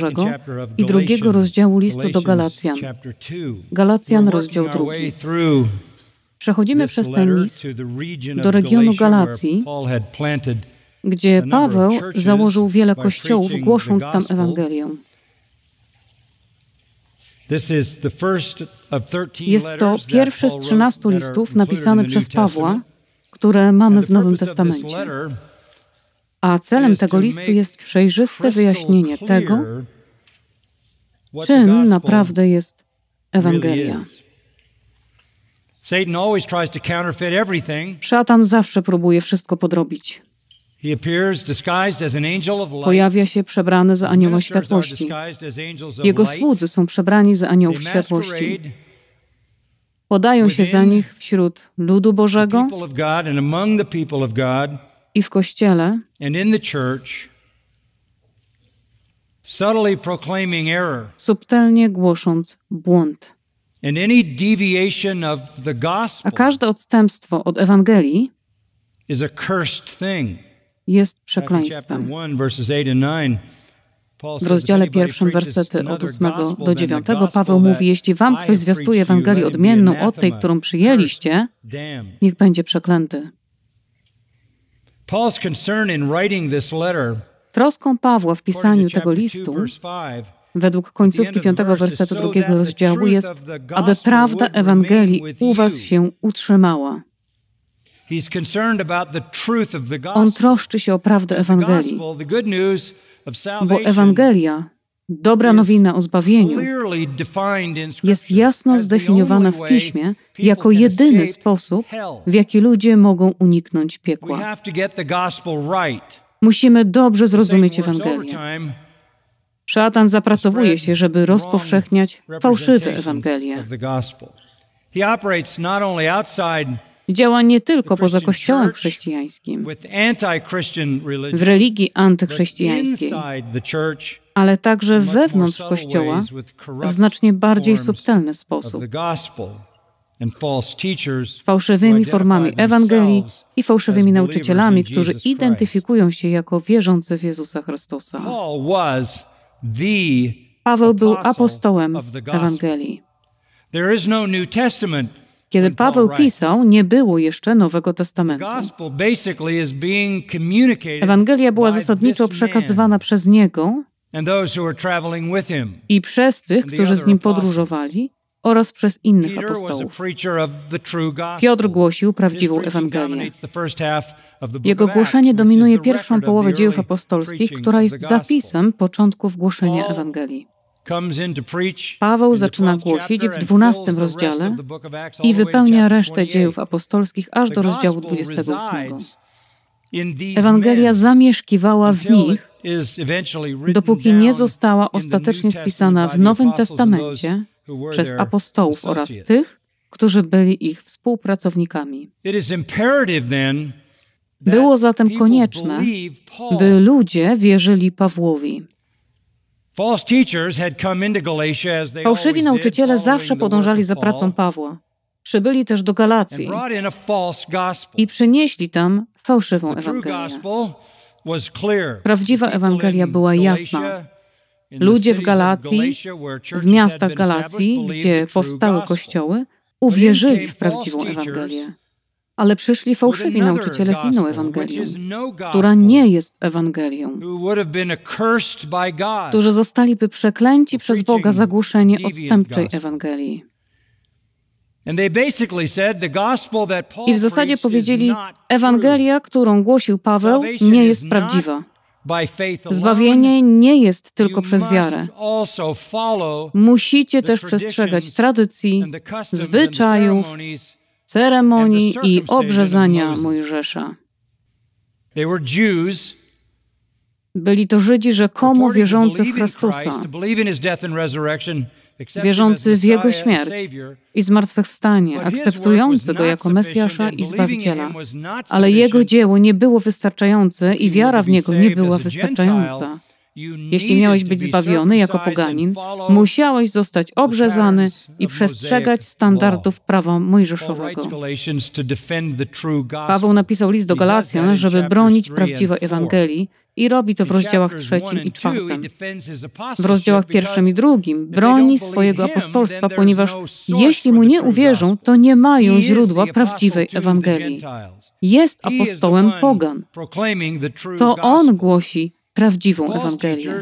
Bożego i drugiego rozdziału listu do Galacjan. Galacjan, rozdział drugi. Przechodzimy przez ten list do regionu Galacji, gdzie Paweł założył wiele kościołów, głosząc tam Ewangelię. Jest to pierwszy z trzynastu listów napisany przez Pawła, które mamy w Nowym Testamencie. A celem tego listu jest przejrzyste wyjaśnienie tego, czym naprawdę jest Ewangelia. Szatan zawsze próbuje wszystko podrobić. Pojawia się przebrany za anioła światłości. Jego słudzy są przebrani za aniołów światłości. Podają się za nich wśród ludu Bożego i w Kościele subtelnie głosząc błąd. A każde odstępstwo od Ewangelii jest przekleństwem. W rozdziale pierwszym, wersety od 8 do 9, Paweł mówi: Jeśli wam ktoś zwiastuje Ewangelię odmienną od tej, którą przyjęliście, niech będzie przeklęty. Troską Pawła w pisaniu tego listu, według końcówki piątego wersetu drugiego rozdziału, jest, aby prawda Ewangelii u was się utrzymała. On troszczy się o prawdę Ewangelii, bo Ewangelia, dobra nowina o zbawieniu, jest jasno zdefiniowana w Piśmie jako jedyny sposób, w jaki ludzie mogą uniknąć piekła. Musimy dobrze zrozumieć Ewangelię. Szatan zapracowuje się, żeby rozpowszechniać fałszywe Ewangelie. Działa nie tylko poza Kościołem chrześcijańskim, w religii antychrześcijańskiej, ale także wewnątrz Kościoła w znacznie bardziej subtelny sposób. Z fałszywymi formami Ewangelii i fałszywymi nauczycielami, którzy identyfikują się jako wierzący w Jezusa Chrystusa. Paweł był apostołem Ewangelii. Kiedy Paweł pisał, nie było jeszcze Nowego Testamentu. Ewangelia była zasadniczo przekazywana przez niego i przez tych, którzy z nim podróżowali, oraz przez innych apostołów. Piotr głosił prawdziwą Ewangelię. Jego głoszenie dominuje pierwszą połowę dziejów apostolskich, która jest zapisem początków głoszenia Ewangelii. Paweł zaczyna głosić w 12 rozdziale i wypełnia resztę dziejów apostolskich aż do rozdziału 28. Ewangelia zamieszkiwała w nich, dopóki nie została ostatecznie spisana w Nowym Testamencie przez apostołów oraz tych, którzy byli ich współpracownikami. Było zatem konieczne, by ludzie wierzyli Pawłowi. Fałszywi nauczyciele zawsze podążali za pracą Pawła. Przybyli też do Galacji i przynieśli tam fałszywą Ewangelię. Prawdziwa Ewangelia była jasna. Ludzie w Galacji, w miastach Galacji, gdzie powstały kościoły, uwierzyli w prawdziwą Ewangelię. Ale przyszli fałszywi nauczyciele z inną Ewangelią, no która nie jest Ewangelią, którzy zostaliby przeklęci przez Boga za głoszenie odstępczej Ewangelii. I w zasadzie powiedzieli, Ewangelia, którą głosił Paweł, nie jest prawdziwa. Zbawienie nie jest tylko przez wiarę. Musicie też przestrzegać tradycji, zwyczajów, ceremonii i obrzezania Mojżesza. Byli to Żydzi rzekomo wierzący w Chrystusa, wierzący w Jego śmierć i zmartwychwstanie, akceptujący Go jako Mesjasza i Zbawiciela. Ale Jego dzieło nie było wystarczające i wiara w Niego nie była wystarczająca. Jeśli miałeś być zbawiony jako poganin, musiałeś zostać obrzezany i przestrzegać standardów prawa mojżeszowego. Paweł napisał list do Galacjan, żeby bronić prawdziwej Ewangelii I robi to w rozdziałach trzecim i czwartym. W rozdziałach pierwszym i drugim broni swojego apostolstwa, ponieważ jeśli mu nie uwierzą, to nie mają źródła prawdziwej Ewangelii. Jest apostołem pogan. To on głosi prawdziwą Ewangelię.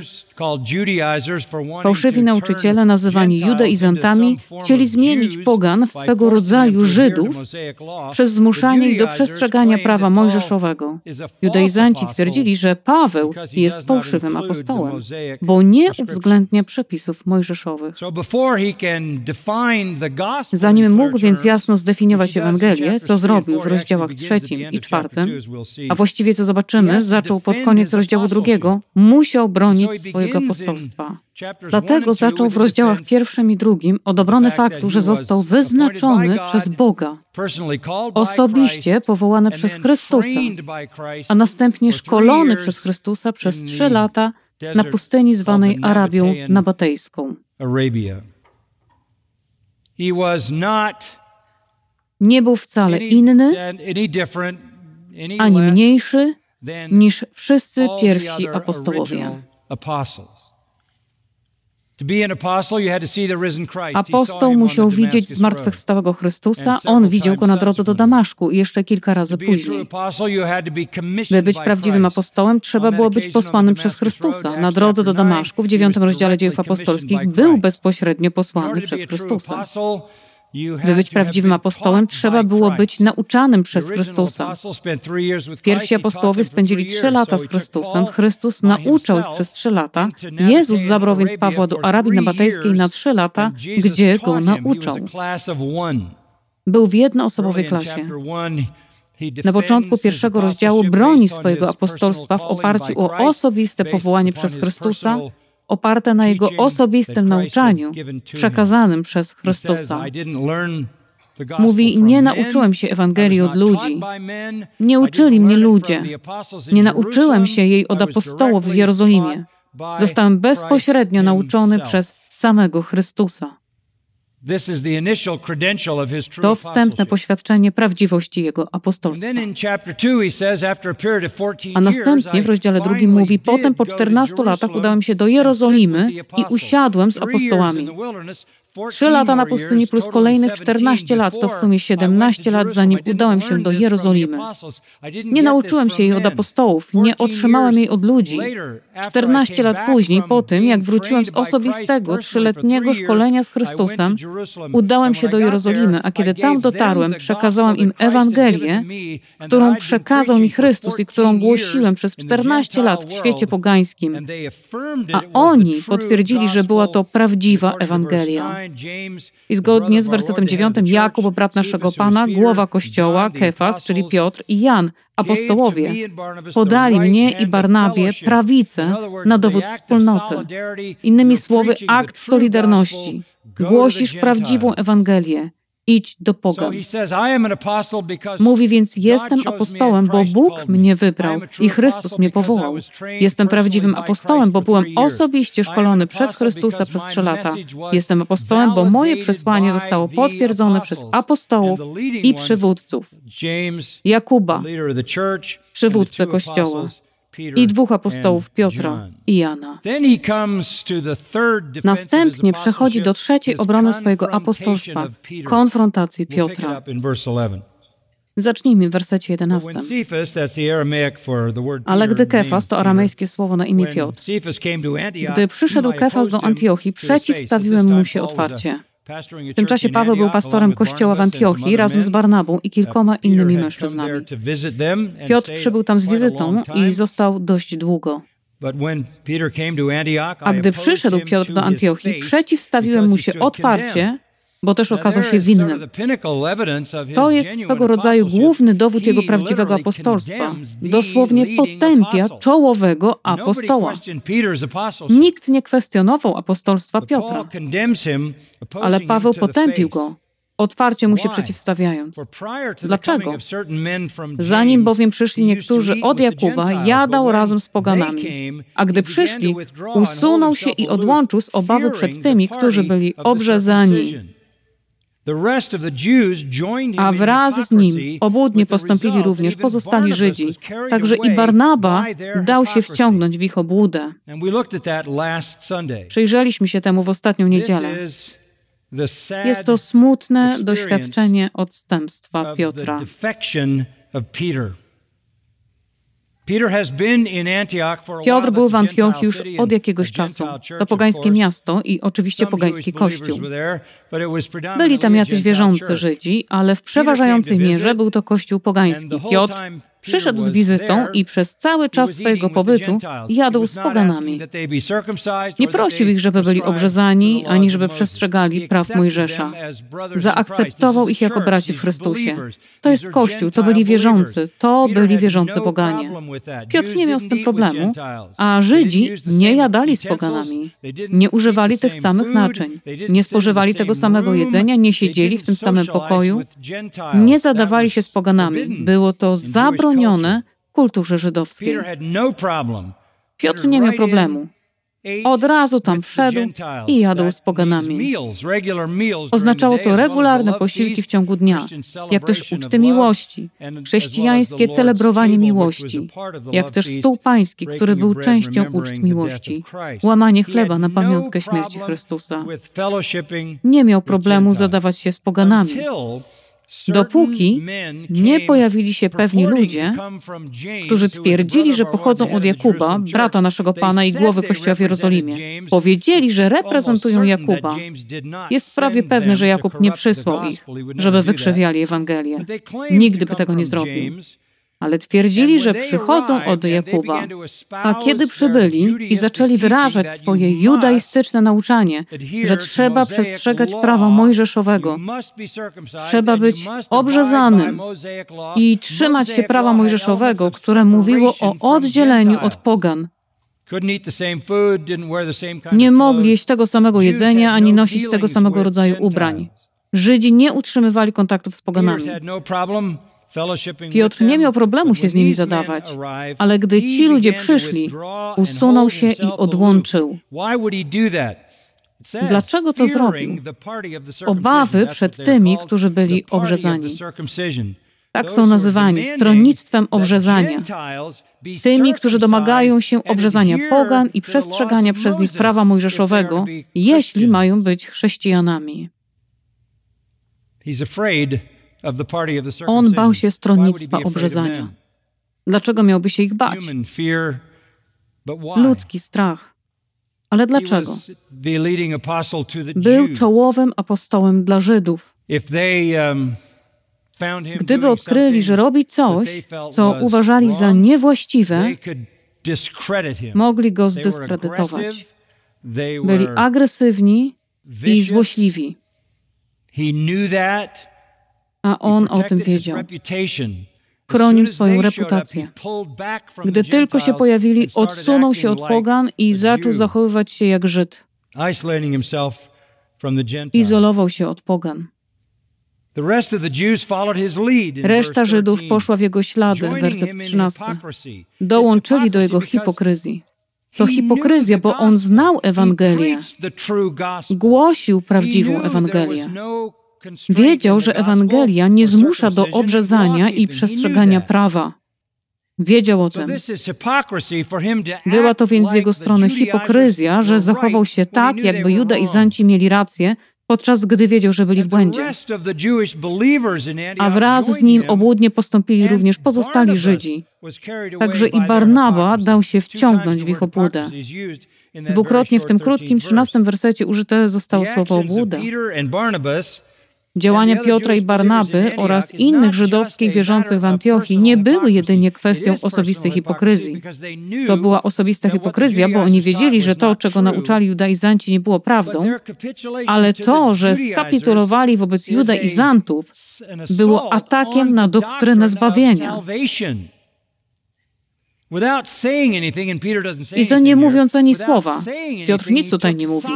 Fałszywi nauczyciele, nazywani judaizantami, chcieli zmienić pogan w swego rodzaju Żydów przez zmuszanie ich do przestrzegania prawa mojżeszowego. Judaizanci twierdzili, że Paweł jest fałszywym apostołem, bo nie uwzględnia przepisów mojżeszowych. Zanim mógł więc jasno zdefiniować Ewangelię, co zrobił w rozdziałach trzecim i czwartym, a właściwie co zobaczymy, zaczął pod koniec rozdziału drugiego, musiał bronić swojego apostolstwa. Dlatego zaczął w rozdziałach pierwszym i drugim od obrony faktu, że został wyznaczony przez Boga, osobiście powołany przez Chrystusa, a następnie szkolony przez Chrystusa przez trzy lata na pustyni zwanej Arabią Nabatejską. Nie był wcale inny, ani mniejszy, niż wszyscy pierwsi apostołowie. Apostoł musiał widzieć zmartwychwstałego Chrystusa, on widział go na drodze do Damaszku i jeszcze kilka razy później. By być prawdziwym apostołem, trzeba było być posłanym przez Chrystusa. Na drodze do Damaszku w dziewiątym rozdziale dziejów apostolskich był bezpośrednio posłany przez Chrystusa. By być prawdziwym apostołem, trzeba było być nauczanym przez Chrystusa. Pierwsi apostołowie spędzili trzy lata z Chrystusem. Chrystus nauczał ich przez trzy lata. Jezus zabrał więc Pawła do Arabii Nabatejskiej na trzy lata, gdzie go nauczał. Był w jednoosobowej klasie. Na początku pierwszego rozdziału broni swojego apostolstwa w oparciu o osobiste powołanie przez Chrystusa oparte na Jego osobistym nauczaniu przekazanym przez Chrystusa. Mówi, nie nauczyłem się Ewangelii od ludzi. Nie uczyli mnie ludzie. Nie nauczyłem się jej od apostołów w Jerozolimie. Zostałem bezpośrednio nauczony przez samego Chrystusa. To wstępne poświadczenie prawdziwości jego apostolstwa. A następnie w rozdziale drugim mówi, potem po 14 latach udałem się do Jerozolimy i usiadłem z apostołami. Trzy lata na pustyni plus kolejnych 14 lat to w sumie 17 lat, zanim udałem się do Jerozolimy. Nie nauczyłem się jej od apostołów, nie otrzymałem jej od ludzi. 14 lat później, po tym jak wróciłem z osobistego trzyletniego szkolenia z Chrystusem, udałem się do Jerozolimy, a kiedy tam dotarłem, przekazałem im Ewangelię, którą przekazał mi Chrystus i którą głosiłem przez 14 lat w świecie pogańskim. A oni potwierdzili, że była to prawdziwa Ewangelia. I zgodnie z wersetem 9 Jakub, brat naszego Pana, głowa Kościoła, Kefas, czyli Piotr i Jan, apostołowie, podali mnie i Barnabie prawicę na dowód wspólnoty. Innymi słowy, akt solidarności. Głosisz prawdziwą Ewangelię idź do pogan. Mówi więc, jestem apostołem, bo Bóg mnie wybrał i Chrystus mnie powołał. Jestem prawdziwym apostołem, bo byłem osobiście szkolony przez Chrystusa przez trzy lata. Jestem apostołem, bo moje przesłanie zostało potwierdzone przez apostołów i przywódców. Jakuba, przywódcę Kościoła i dwóch apostołów Piotra i Jana. Następnie przechodzi do trzeciej obrony swojego apostolstwa, konfrontacji Piotra. Zacznijmy w wersecie 11. Ale gdy Kefas, to aramejskie słowo na imię Piotr, gdy przyszedł Kefas do Antiochii, przeciwstawiłem mu się otwarcie. W tym czasie Paweł był pastorem kościoła w Antiochii razem z Barnabą i kilkoma innymi mężczyznami. Piotr przybył tam z wizytą i został dość długo. A gdy przyszedł Piotr do Antiochii, przeciwstawiłem mu się otwarcie, bo też okazał się winnym. To jest swego rodzaju główny dowód jego prawdziwego apostolstwa. Dosłownie potępia czołowego apostoła. Nikt nie kwestionował apostolstwa Piotra, ale Paweł potępił go otwarcie mu się przeciwstawiając. Dlaczego? Zanim bowiem przyszli niektórzy od Jakuba, jadał razem z poganami, a gdy przyszli, usunął się i odłączył z obawy przed tymi, którzy byli obrzezani. A wraz z nim obłudnie postąpili również pozostali Żydzi, także i Barnaba dał się wciągnąć w ich obłudę. Przyjrzeliśmy się temu w ostatnią niedzielę. Jest to smutne doświadczenie odstępstwa Piotra. Piotr był w Antiochii już od jakiegoś czasu. To pogańskie miasto i oczywiście pogański kościół. Byli tam jacyś wierzący Żydzi, ale w przeważającej mierze był to kościół pogański. Piotr Przyszedł z wizytą i przez cały czas swojego pobytu jadł z poganami. Nie prosił ich, żeby byli obrzezani, ani żeby przestrzegali praw Mojżesza. Zaakceptował ich jako braci w Chrystusie. To jest Kościół, to byli wierzący, to byli wierzący poganie. Piotr nie miał z tym problemu, a Żydzi nie jadali z poganami. Nie używali tych samych naczyń, nie spożywali tego samego jedzenia, nie siedzieli w tym samym pokoju, nie zadawali się z poganami. Było to zabronione zabronione kulturze żydowskiej. No Piotr nie miał problemu. Od razu tam wszedł i jadł z poganami. Oznaczało to regularne posiłki w ciągu dnia, jak też uczty miłości, chrześcijańskie celebrowanie miłości, jak też stół pański, który był częścią uczt miłości, łamanie chleba na pamiątkę śmierci Chrystusa. Nie miał problemu zadawać się z poganami, dopóki nie pojawili się pewni ludzie, którzy twierdzili, że pochodzą od Jakuba, brata naszego Pana i głowy Kościoła w Jerozolimie. Powiedzieli, że reprezentują Jakuba. Jest prawie pewne, że Jakub nie przysłał ich, żeby wykrzywiali Ewangelię. Nigdy by tego nie zrobił ale twierdzili, że przychodzą od Jakuba. A kiedy przybyli i zaczęli wyrażać swoje judaistyczne nauczanie, że trzeba przestrzegać prawa mojżeszowego, trzeba być obrzezanym i trzymać się prawa mojżeszowego, które mówiło o oddzieleniu od pogan, nie mogli jeść tego samego jedzenia ani nosić tego samego rodzaju ubrań. Żydzi nie utrzymywali kontaktów z poganami. Piotr nie miał problemu się z nimi zadawać, ale gdy ci ludzie przyszli, usunął się i odłączył. Dlaczego to zrobił? Obawy przed tymi, którzy byli obrzezani. Tak są nazywani stronnictwem obrzezania. Tymi, którzy domagają się obrzezania pogan i przestrzegania przez nich prawa mojżeszowego, jeśli mają być chrześcijanami. On bał się stronnictwa obrzezania. Dlaczego miałby się ich bać? Ludzki strach. Ale dlaczego? Był czołowym apostołem dla Żydów. Um, Gdyby odkryli, że robi coś, co uważali za niewłaściwe, mogli go zdyskredytować. Byli agresywni i złośliwi a on o tym wiedział. Chronił swoją reputację. Gdy tylko się pojawili, odsunął się od pogan i zaczął zachowywać się jak Żyd. Izolował się od pogan. Reszta Żydów poszła w jego ślady, werset 13. Dołączyli do jego hipokryzji. To hipokryzja, bo on znał Ewangelię. Głosił prawdziwą Ewangelię. Wiedział, że Ewangelia nie zmusza do obrzezania i przestrzegania prawa. Wiedział o tym. Była to więc z jego strony hipokryzja, że zachował się tak, jakby Juda i Zanci mieli rację, podczas gdy wiedział, że byli w błędzie. A wraz z nim obłudnie postąpili również pozostali Żydzi. Także i Barnaba dał się wciągnąć w ich obłudę. Dwukrotnie w tym krótkim, trzynastym wersecie użyte zostało słowo obłuda. Działania Piotra i Barnaby oraz innych żydowskich wierzących w Antiochii nie były jedynie kwestią osobistej hipokryzji. To była osobista hipokryzja, bo oni wiedzieli, że to, czego nauczali judaizanci, nie było prawdą, ale to, że skapitulowali wobec judaizantów, było atakiem na doktrynę zbawienia. I to nie mówiąc ani słowa. Piotr nic tutaj nie mówi.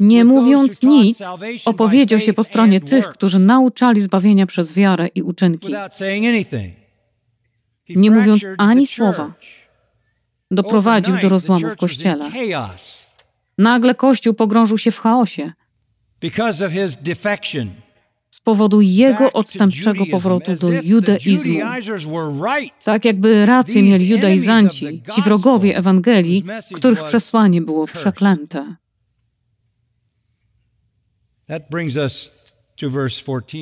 Nie mówiąc nic, opowiedział się po stronie tych, którzy nauczali zbawienia przez wiarę i uczynki. Nie mówiąc ani słowa, doprowadził do rozłamu w kościele. Nagle kościół pogrążył się w chaosie z powodu jego odstępczego powrotu do judaizmu. Tak jakby rację mieli judaizanci, ci wrogowie Ewangelii, których przesłanie było przeklęte.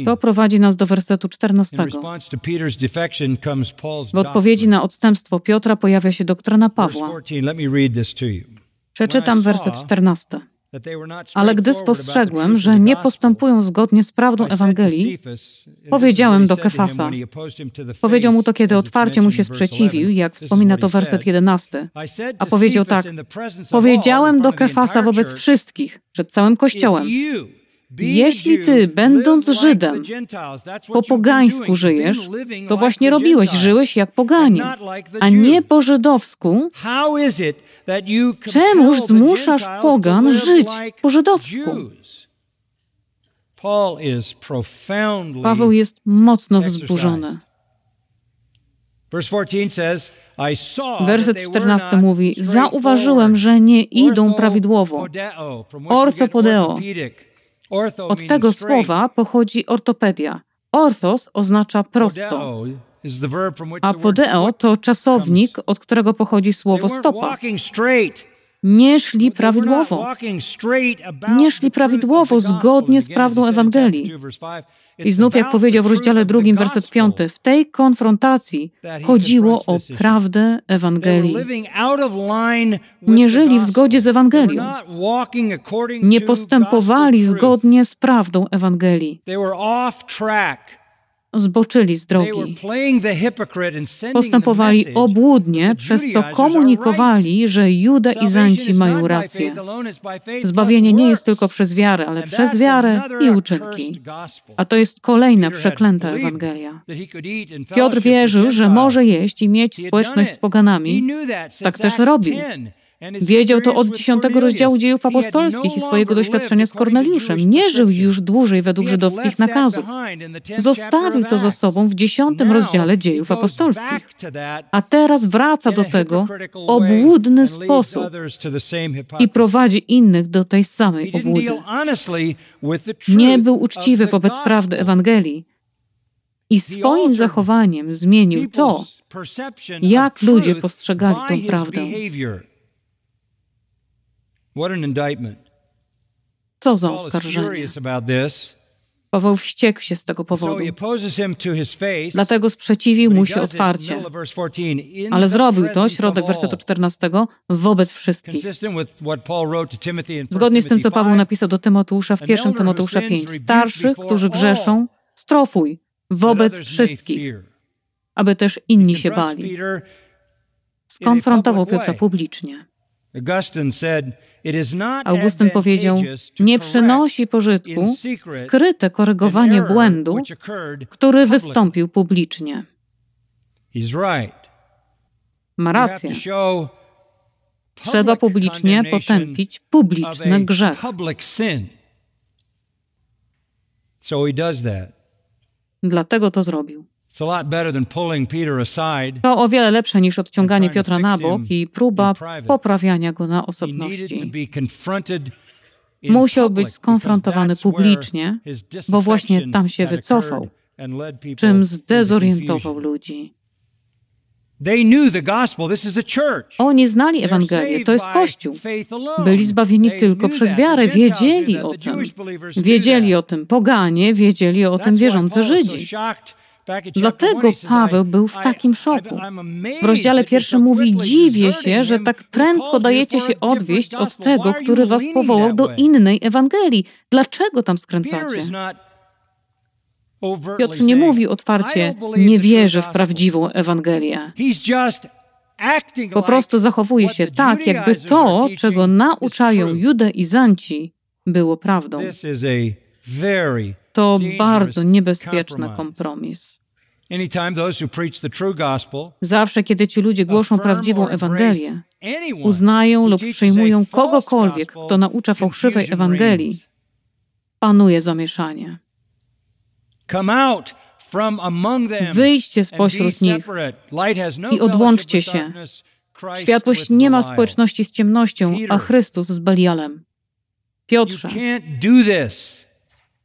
To prowadzi nas do wersetu 14. W odpowiedzi na odstępstwo Piotra pojawia się doktryna Pawła. Przeczytam werset 14. Ale gdy spostrzegłem, że nie postępują zgodnie z prawdą Ewangelii, powiedziałem do Kefasa. Powiedział mu to, kiedy otwarcie mu się sprzeciwił, jak wspomina to werset 11. A powiedział tak: Powiedziałem do Kefasa wobec wszystkich, przed całym Kościołem. Jeśli ty, będąc Żydem, po pogańsku żyjesz, to właśnie robiłeś, żyłeś jak poganie, a nie po żydowsku. Czemuż zmuszasz pogan żyć po żydowsku? Paweł jest mocno wzburzony. Werset 14 mówi: Zauważyłem, że nie idą prawidłowo. Orthopodeo od tego słowa pochodzi ortopedia. Orthos oznacza prosto, a podeo to czasownik, od którego pochodzi słowo stopa. Nie szli prawidłowo. Nie szli prawidłowo zgodnie z prawdą Ewangelii. I znów, jak powiedział w rozdziale drugim, werset piąty, w tej konfrontacji chodziło o prawdę Ewangelii. Nie żyli w zgodzie z Ewangelią. Nie postępowali zgodnie z prawdą Ewangelii zboczyli z drogi. Postępowali obłudnie, przez co komunikowali, że Juda i Zanci mają rację. Zbawienie nie jest tylko przez wiarę, ale przez wiarę i uczynki. A to jest kolejna przeklęta Ewangelia. Piotr wierzył, że może jeść i mieć społeczność z poganami. Tak też robił. Wiedział to od dziesiątego rozdziału dziejów apostolskich i swojego doświadczenia z Korneliuszem. Nie żył już dłużej według żydowskich nakazów. Zostawił to za sobą w dziesiątym rozdziale dziejów apostolskich. A teraz wraca do tego obłudny sposób i prowadzi innych do tej samej obłudy. Nie był uczciwy wobec prawdy Ewangelii i swoim zachowaniem zmienił to, jak ludzie postrzegali tą prawdę. Co za oskarżenie. Paweł wściekł się z tego powodu. Dlatego sprzeciwił mu się otwarcie. Ale zrobił to, środek wersetu 14, wobec wszystkich. Zgodnie z tym, co Paweł napisał do Tymoteusza w 1 Tymoteusza 5. Starszych, którzy grzeszą, strofuj wobec wszystkich, aby też inni się bali. Skonfrontował Piotra publicznie. Augustyn powiedział, nie przynosi pożytku skryte korygowanie błędu, który wystąpił publicznie. Ma rację. Trzeba publicznie potępić publiczny grzech. Dlatego to zrobił. To o wiele lepsze niż odciąganie Piotra na bok i próba poprawiania go na osobności. Musiał być skonfrontowany publicznie, bo właśnie tam się wycofał, czym zdezorientował ludzi. Oni znali Ewangelię, to jest Kościół. Byli zbawieni tylko przez wiarę, wiedzieli o tym. Wiedzieli o tym. Poganie, wiedzieli o tym wierzący Żydzi. Dlatego Paweł był w takim szoku. W rozdziale pierwszym mówi: Dziwię się, że tak prędko dajecie się odwieść od tego, który was powołał do innej Ewangelii. Dlaczego tam skręcacie? Piotr nie mówi otwarcie: Nie wierzę w prawdziwą Ewangelię. Po prostu zachowuje się tak, jakby to, czego nauczają judaizanci, było prawdą. To bardzo niebezpieczny kompromis. Zawsze, kiedy ci ludzie głoszą prawdziwą Ewangelię, uznają lub przyjmują kogokolwiek, kto naucza fałszywej Ewangelii, panuje zamieszanie. Wyjdźcie spośród nich no i odłączcie się. Światłość nie ma społeczności z ciemnością, a Chrystus z Belialem. Piotrze,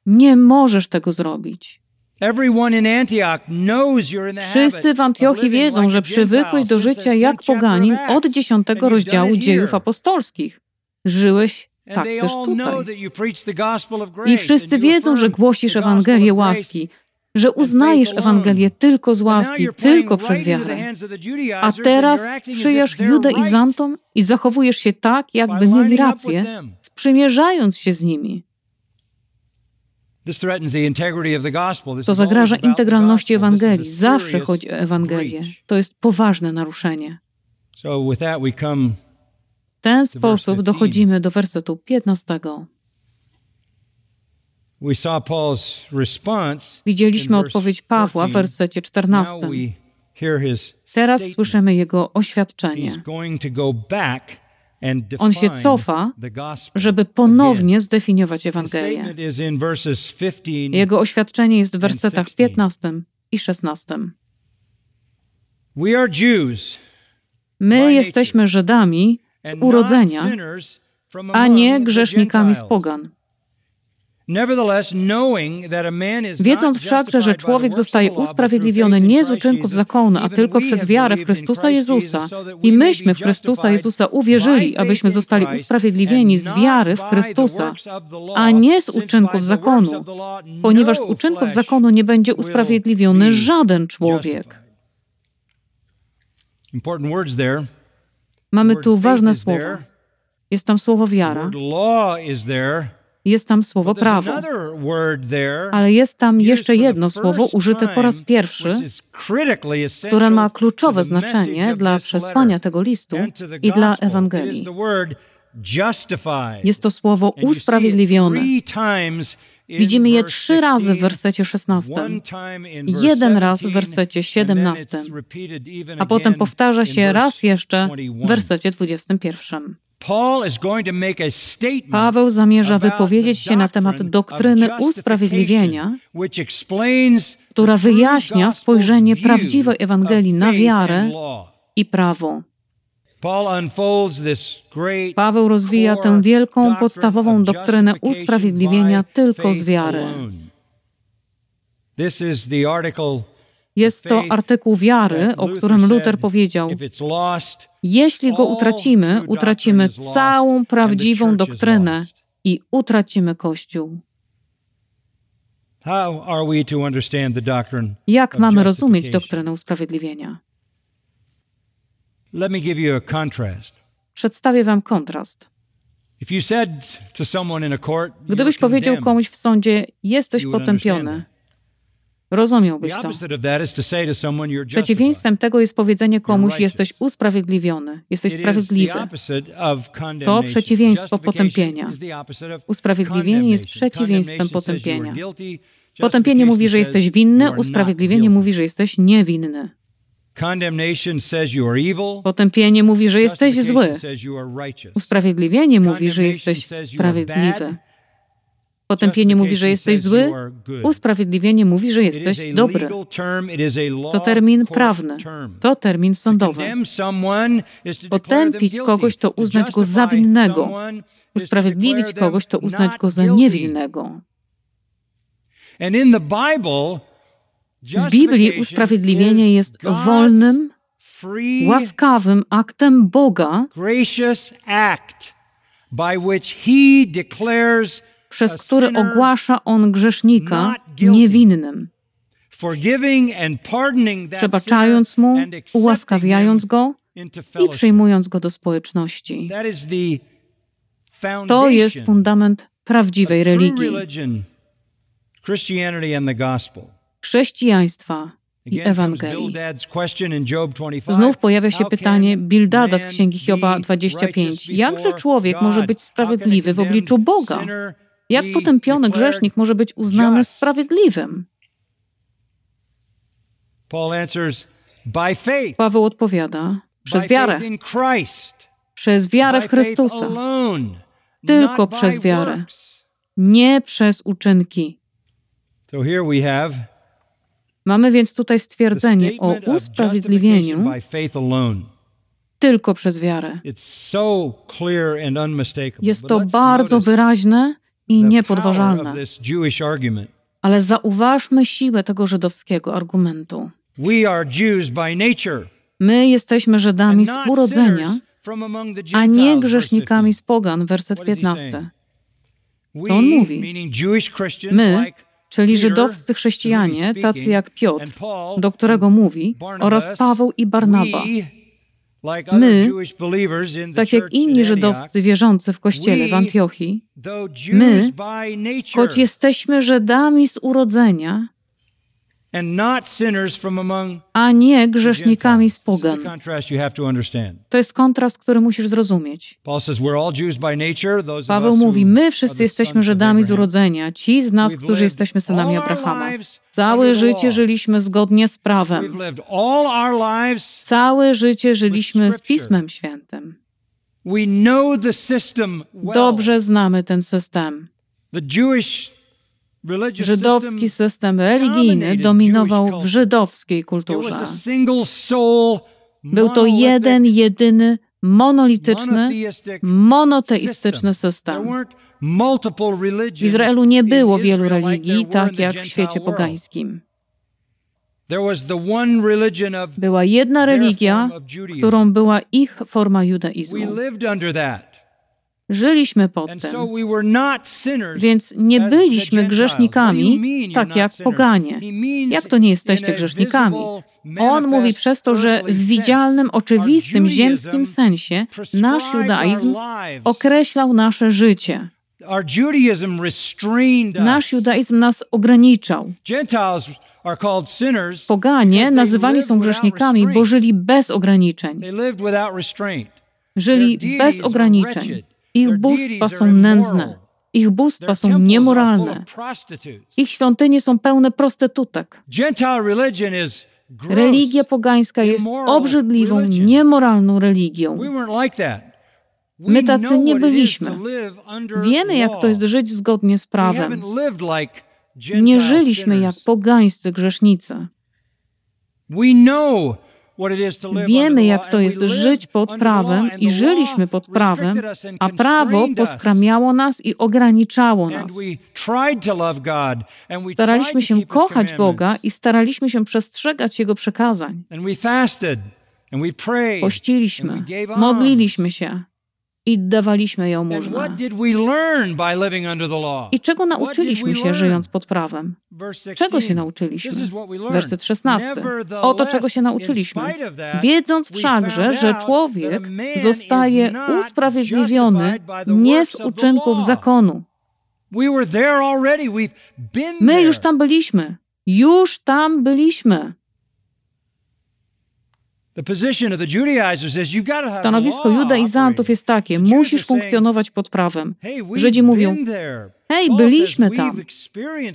Nie możesz tego zrobić. Wszyscy w Antiochii wiedzą, że przywykłeś do życia jak poganin od dziesiątego rozdziału dziejów apostolskich. Żyłeś tak też tutaj. I wszyscy wiedzą, że głosisz Ewangelię łaski, że uznajesz Ewangelię tylko z łaski, tylko przez wiarę. A teraz przyjasz judaizantom i zachowujesz się tak, jakby mieli rację, sprzymierzając się z nimi. To zagraża integralności Ewangelii. Zawsze chodzi o Ewangelię. To jest poważne naruszenie. W ten sposób dochodzimy do wersetu 15. Widzieliśmy odpowiedź Pawła w wersecie 14. Teraz słyszymy jego oświadczenie. On się cofa, żeby ponownie zdefiniować Ewangelię. Jego oświadczenie jest w wersetach 15 i 16. My jesteśmy Żydami z urodzenia, a nie grzesznikami z pogan. Wiedząc wszakże, że człowiek zostaje usprawiedliwiony nie z uczynków zakonu, a tylko przez wiarę w Chrystusa Jezusa, i myśmy w Chrystusa Jezusa uwierzyli, abyśmy zostali usprawiedliwieni z wiary w Chrystusa, a nie z uczynków zakonu, ponieważ z uczynków zakonu nie będzie usprawiedliwiony żaden człowiek. Mamy tu ważne słowo. Jest tam słowo wiara jest tam słowo prawo. Ale jest tam jeszcze jedno słowo użyte po raz pierwszy, które ma kluczowe znaczenie dla przesłania tego listu i dla Ewangelii. Jest to słowo usprawiedliwione. Widzimy je trzy razy w wersecie 16, jeden raz w wersecie 17, a potem powtarza się raz jeszcze w wersecie 21. Paweł zamierza wypowiedzieć się na temat doktryny usprawiedliwienia, która wyjaśnia spojrzenie prawdziwej Ewangelii na wiarę i prawo. Paweł rozwija tę wielką, podstawową doktrynę usprawiedliwienia tylko z wiary. Jest to artykuł wiary, o którym Luther powiedział: Jeśli go utracimy, utracimy całą prawdziwą doktrynę i utracimy Kościół. Jak mamy rozumieć doktrynę usprawiedliwienia? Przedstawię Wam kontrast. Gdybyś powiedział komuś w sądzie, jesteś potępiony, Rozumiałbyś to. Przeciwieństwem tego jest powiedzenie komuś: jesteś usprawiedliwiony, jesteś sprawiedliwy. To przeciwieństwo potępienia. Usprawiedliwienie jest przeciwieństwem potępienia. Potępienie mówi, że jesteś winny, usprawiedliwienie mówi, że jesteś niewinny. Potępienie mówi, że jesteś zły. Usprawiedliwienie mówi, że jesteś sprawiedliwy. Potępienie mówi, że jesteś zły, usprawiedliwienie mówi, że jesteś dobry. To termin prawny, to termin sądowy. Potępić kogoś to uznać go za winnego, usprawiedliwić kogoś to uznać go za niewinnego. W Biblii usprawiedliwienie jest wolnym, łaskawym aktem Boga, by which He declares przez który ogłasza on grzesznika niewinnym, przebaczając mu, ułaskawiając go i przyjmując go do społeczności. To jest fundament prawdziwej religii, chrześcijaństwa i Ewangelii. Znów pojawia się pytanie Bildada z Księgi Hioba 25. Jakże człowiek może być sprawiedliwy w obliczu Boga? Jak potępiony grzesznik może być uznany sprawiedliwym? Paweł odpowiada, przez wiarę. Przez wiarę w Chrystusa. Tylko przez wiarę. Nie przez uczynki. Mamy więc tutaj stwierdzenie o usprawiedliwieniu tylko przez wiarę. Jest to bardzo wyraźne i niepodważalne. Ale zauważmy siłę tego żydowskiego argumentu. My jesteśmy Żydami z urodzenia, a nie grzesznikami z pogan, werset 15. Co on mówi? My, czyli żydowscy chrześcijanie, tacy jak Piotr, do którego mówi, oraz Paweł i Barnaba. My, tak jak inni żydowscy wierzący w kościele w Antiochii, my, choć jesteśmy Żydami z urodzenia, a nie grzesznikami z pogan. To jest kontrast, który musisz zrozumieć. Paweł mówi, my wszyscy jesteśmy Żydami z urodzenia, ci z nas, którzy jesteśmy synami Abrahama. Całe życie żyliśmy zgodnie z prawem. Całe życie żyliśmy z Pismem Świętym. Dobrze znamy ten system. Żydowski system religijny dominował w żydowskiej kulturze. Był to jeden, jedyny, monolityczny, monoteistyczny system. W Izraelu nie było wielu religii, tak jak w świecie pogańskim. Była jedna religia, którą była ich forma judaizmu. Żyliśmy pod tym. Więc nie byliśmy grzesznikami, tak jak poganie. Jak to nie jesteście grzesznikami? On mówi przez to, że w widzialnym, oczywistym, ziemskim sensie nasz judaizm określał nasze życie. Nasz judaizm nas ograniczał. Poganie nazywani są grzesznikami, bo żyli bez ograniczeń. Żyli bez ograniczeń. Ich bóstwa są nędzne. Ich bóstwa są niemoralne. Ich świątynie są pełne prostytutek. Religia pogańska jest obrzydliwą, niemoralną religią. My tacy nie byliśmy. Wiemy, jak to jest żyć zgodnie z prawem. Nie żyliśmy jak pogańscy grzesznicy. Wiemy, jak to jest żyć pod prawem i żyliśmy pod prawem, a prawo poskramiało nas i ograniczało nas. Staraliśmy się kochać Boga i staraliśmy się przestrzegać Jego przekazań. Pościliśmy, modliliśmy się, i dawaliśmy jałmużnę. I czego nauczyliśmy się, żyjąc pod prawem? Czego się nauczyliśmy? Werset 16. Oto czego się nauczyliśmy. Wiedząc wszakże, że człowiek zostaje usprawiedliwiony nie z uczynków zakonu. My już tam byliśmy. Już tam byliśmy. Stanowisko judaizantów jest takie: musisz funkcjonować pod prawem. Żydzi mówią: Hej, byliśmy tam.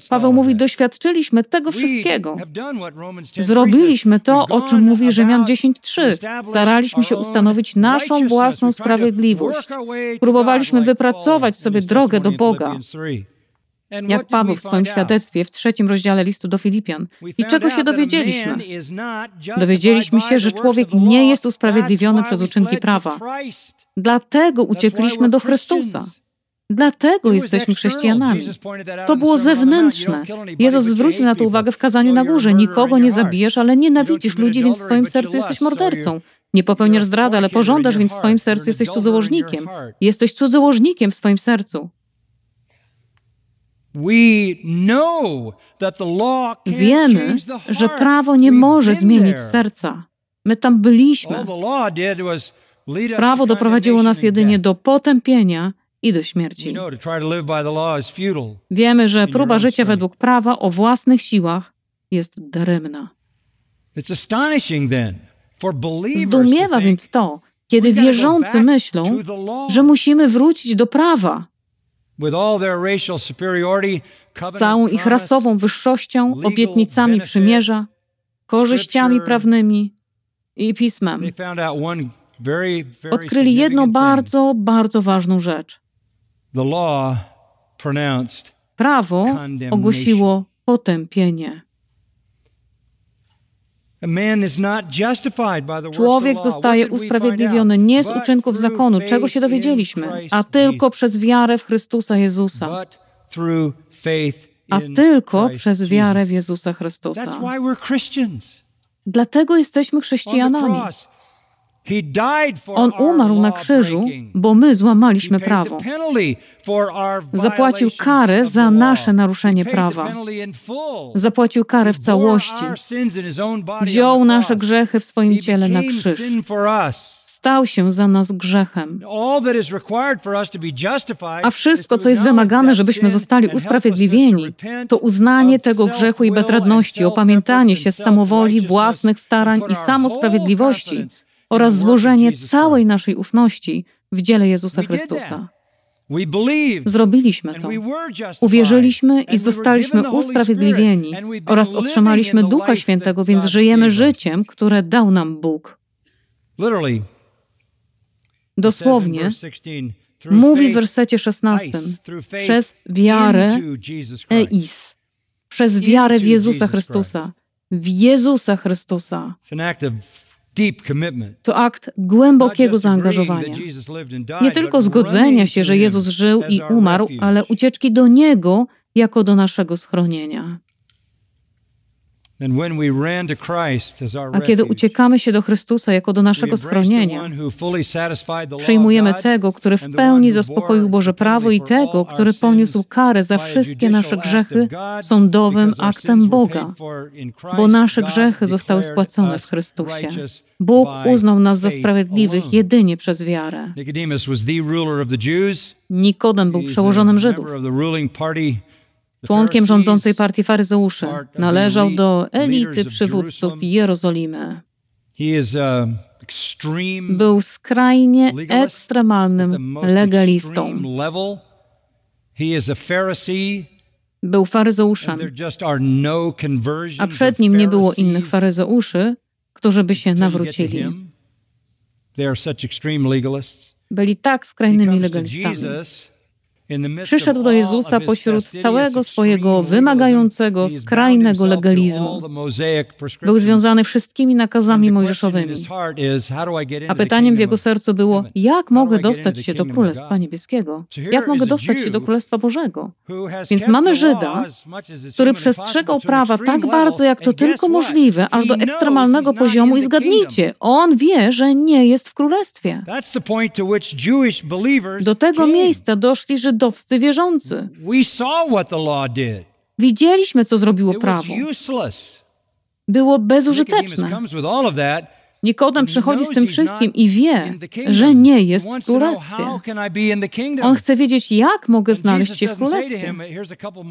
Paweł mówi: Doświadczyliśmy tego wszystkiego. Zrobiliśmy to, o czym mówi Rzymian 10:3. Staraliśmy się ustanowić naszą własną sprawiedliwość. Próbowaliśmy wypracować sobie drogę do Boga jak Paweł w swoim świadectwie w trzecim rozdziale listu do Filipian. I czego się dowiedzieliśmy? Dowiedzieliśmy się, że człowiek nie jest usprawiedliwiony przez uczynki prawa. Dlatego uciekliśmy do Chrystusa. Dlatego jesteśmy chrześcijanami. To było zewnętrzne. Jezus zwrócił na to uwagę w kazaniu na górze. Nikogo nie zabijesz, ale nienawidzisz ludzi, więc w swoim sercu jesteś mordercą. Nie popełniasz zdrady, ale pożądasz, więc w swoim sercu jesteś cudzołożnikiem. Jesteś cudzołożnikiem w swoim sercu. Wiemy, że prawo nie może zmienić serca. My tam byliśmy. Prawo doprowadziło nas jedynie do potępienia i do śmierci. Wiemy, że próba życia według prawa o własnych siłach jest daremna. Zdumiewa więc to, kiedy wierzący myślą, że musimy wrócić do prawa z całą ich rasową wyższością, obietnicami przymierza, korzyściami prawnymi i pismem. Odkryli jedną bardzo, bardzo ważną rzecz. Prawo ogłosiło potępienie. Człowiek zostaje usprawiedliwiony nie z uczynków zakonu, czego się dowiedzieliśmy, a tylko przez wiarę w Chrystusa Jezusa. a tylko przez wiarę w Jezusa Chrystusa. Dlatego jesteśmy chrześcijanami. On umarł na krzyżu, bo my złamaliśmy prawo. Zapłacił karę za nasze naruszenie prawa. Zapłacił karę w całości. Wziął nasze grzechy w swoim ciele na krzyż stał się za nas grzechem. A wszystko, co jest wymagane, żebyśmy zostali usprawiedliwieni, to uznanie tego grzechu i bezradności, opamiętanie się z samowoli, własnych starań i samosprawiedliwości oraz złożenie całej naszej ufności w dziele Jezusa Chrystusa. Zrobiliśmy to. Uwierzyliśmy i zostaliśmy usprawiedliwieni oraz otrzymaliśmy Ducha Świętego, więc żyjemy życiem, które dał nam Bóg. Dosłownie mówi w wersecie 16 przez wiarę eis, przez wiarę w Jezusa Chrystusa, w Jezusa Chrystusa. To akt głębokiego zaangażowania. Nie tylko zgodzenia się, że Jezus żył i umarł, ale ucieczki do Niego jako do naszego schronienia. A kiedy uciekamy się do Chrystusa jako do naszego schronienia, przyjmujemy tego, który w pełni zaspokoił Boże prawo i tego, który poniósł karę za wszystkie nasze grzechy sądowym aktem Boga, bo nasze grzechy zostały spłacone w Chrystusie. Bóg uznał nas za sprawiedliwych jedynie przez wiarę. Nikodem był przełożonym Żydów członkiem rządzącej partii faryzeuszy. Należał do elity przywódców Jerozolimy. Był skrajnie ekstremalnym legalistą. Był faryzeuszem, no a przed nim nie było innych faryzeuszy, którzy by się nawrócili. Byli tak skrajnymi legalistami. Przyszedł do Jezusa pośród całego swojego wymagającego, skrajnego legalizmu. Był związany wszystkimi nakazami mojżeszowymi. A pytaniem w jego sercu było, jak mogę dostać się do Królestwa Niebieskiego? Jak mogę dostać się do Królestwa Bożego? Więc mamy Żyda, który przestrzegał prawa tak bardzo, jak to tylko możliwe, aż do ekstremalnego poziomu i zgadnijcie, on wie, że nie jest w Królestwie. Do tego miejsca doszli Żydowie żydowscy wierzący. Widzieliśmy, co zrobiło prawo. Było bezużyteczne. Nikodem przychodzi z tym wszystkim i wie, że nie jest w królestwie. On chce wiedzieć, jak mogę znaleźć się w królestwie.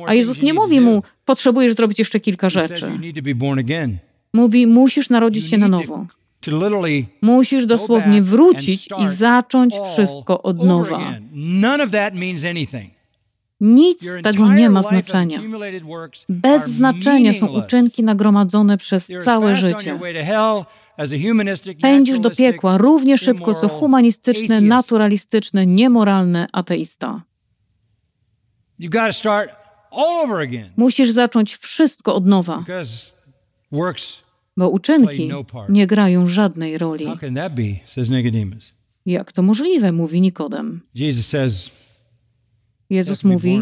A Jezus nie mówi mu, potrzebujesz zrobić jeszcze kilka rzeczy. Mówi, musisz narodzić się na nowo. Musisz dosłownie wrócić i zacząć wszystko od nowa. Nic z tego nie ma znaczenia. Bez znaczenia są uczynki nagromadzone przez całe życie. Pędzisz do piekła równie szybko, co humanistyczny, naturalistyczny, niemoralny ateista. Musisz zacząć wszystko od nowa bo uczynki no nie grają żadnej roli. Jak to możliwe, mówi Nikodem. Jezus mówi,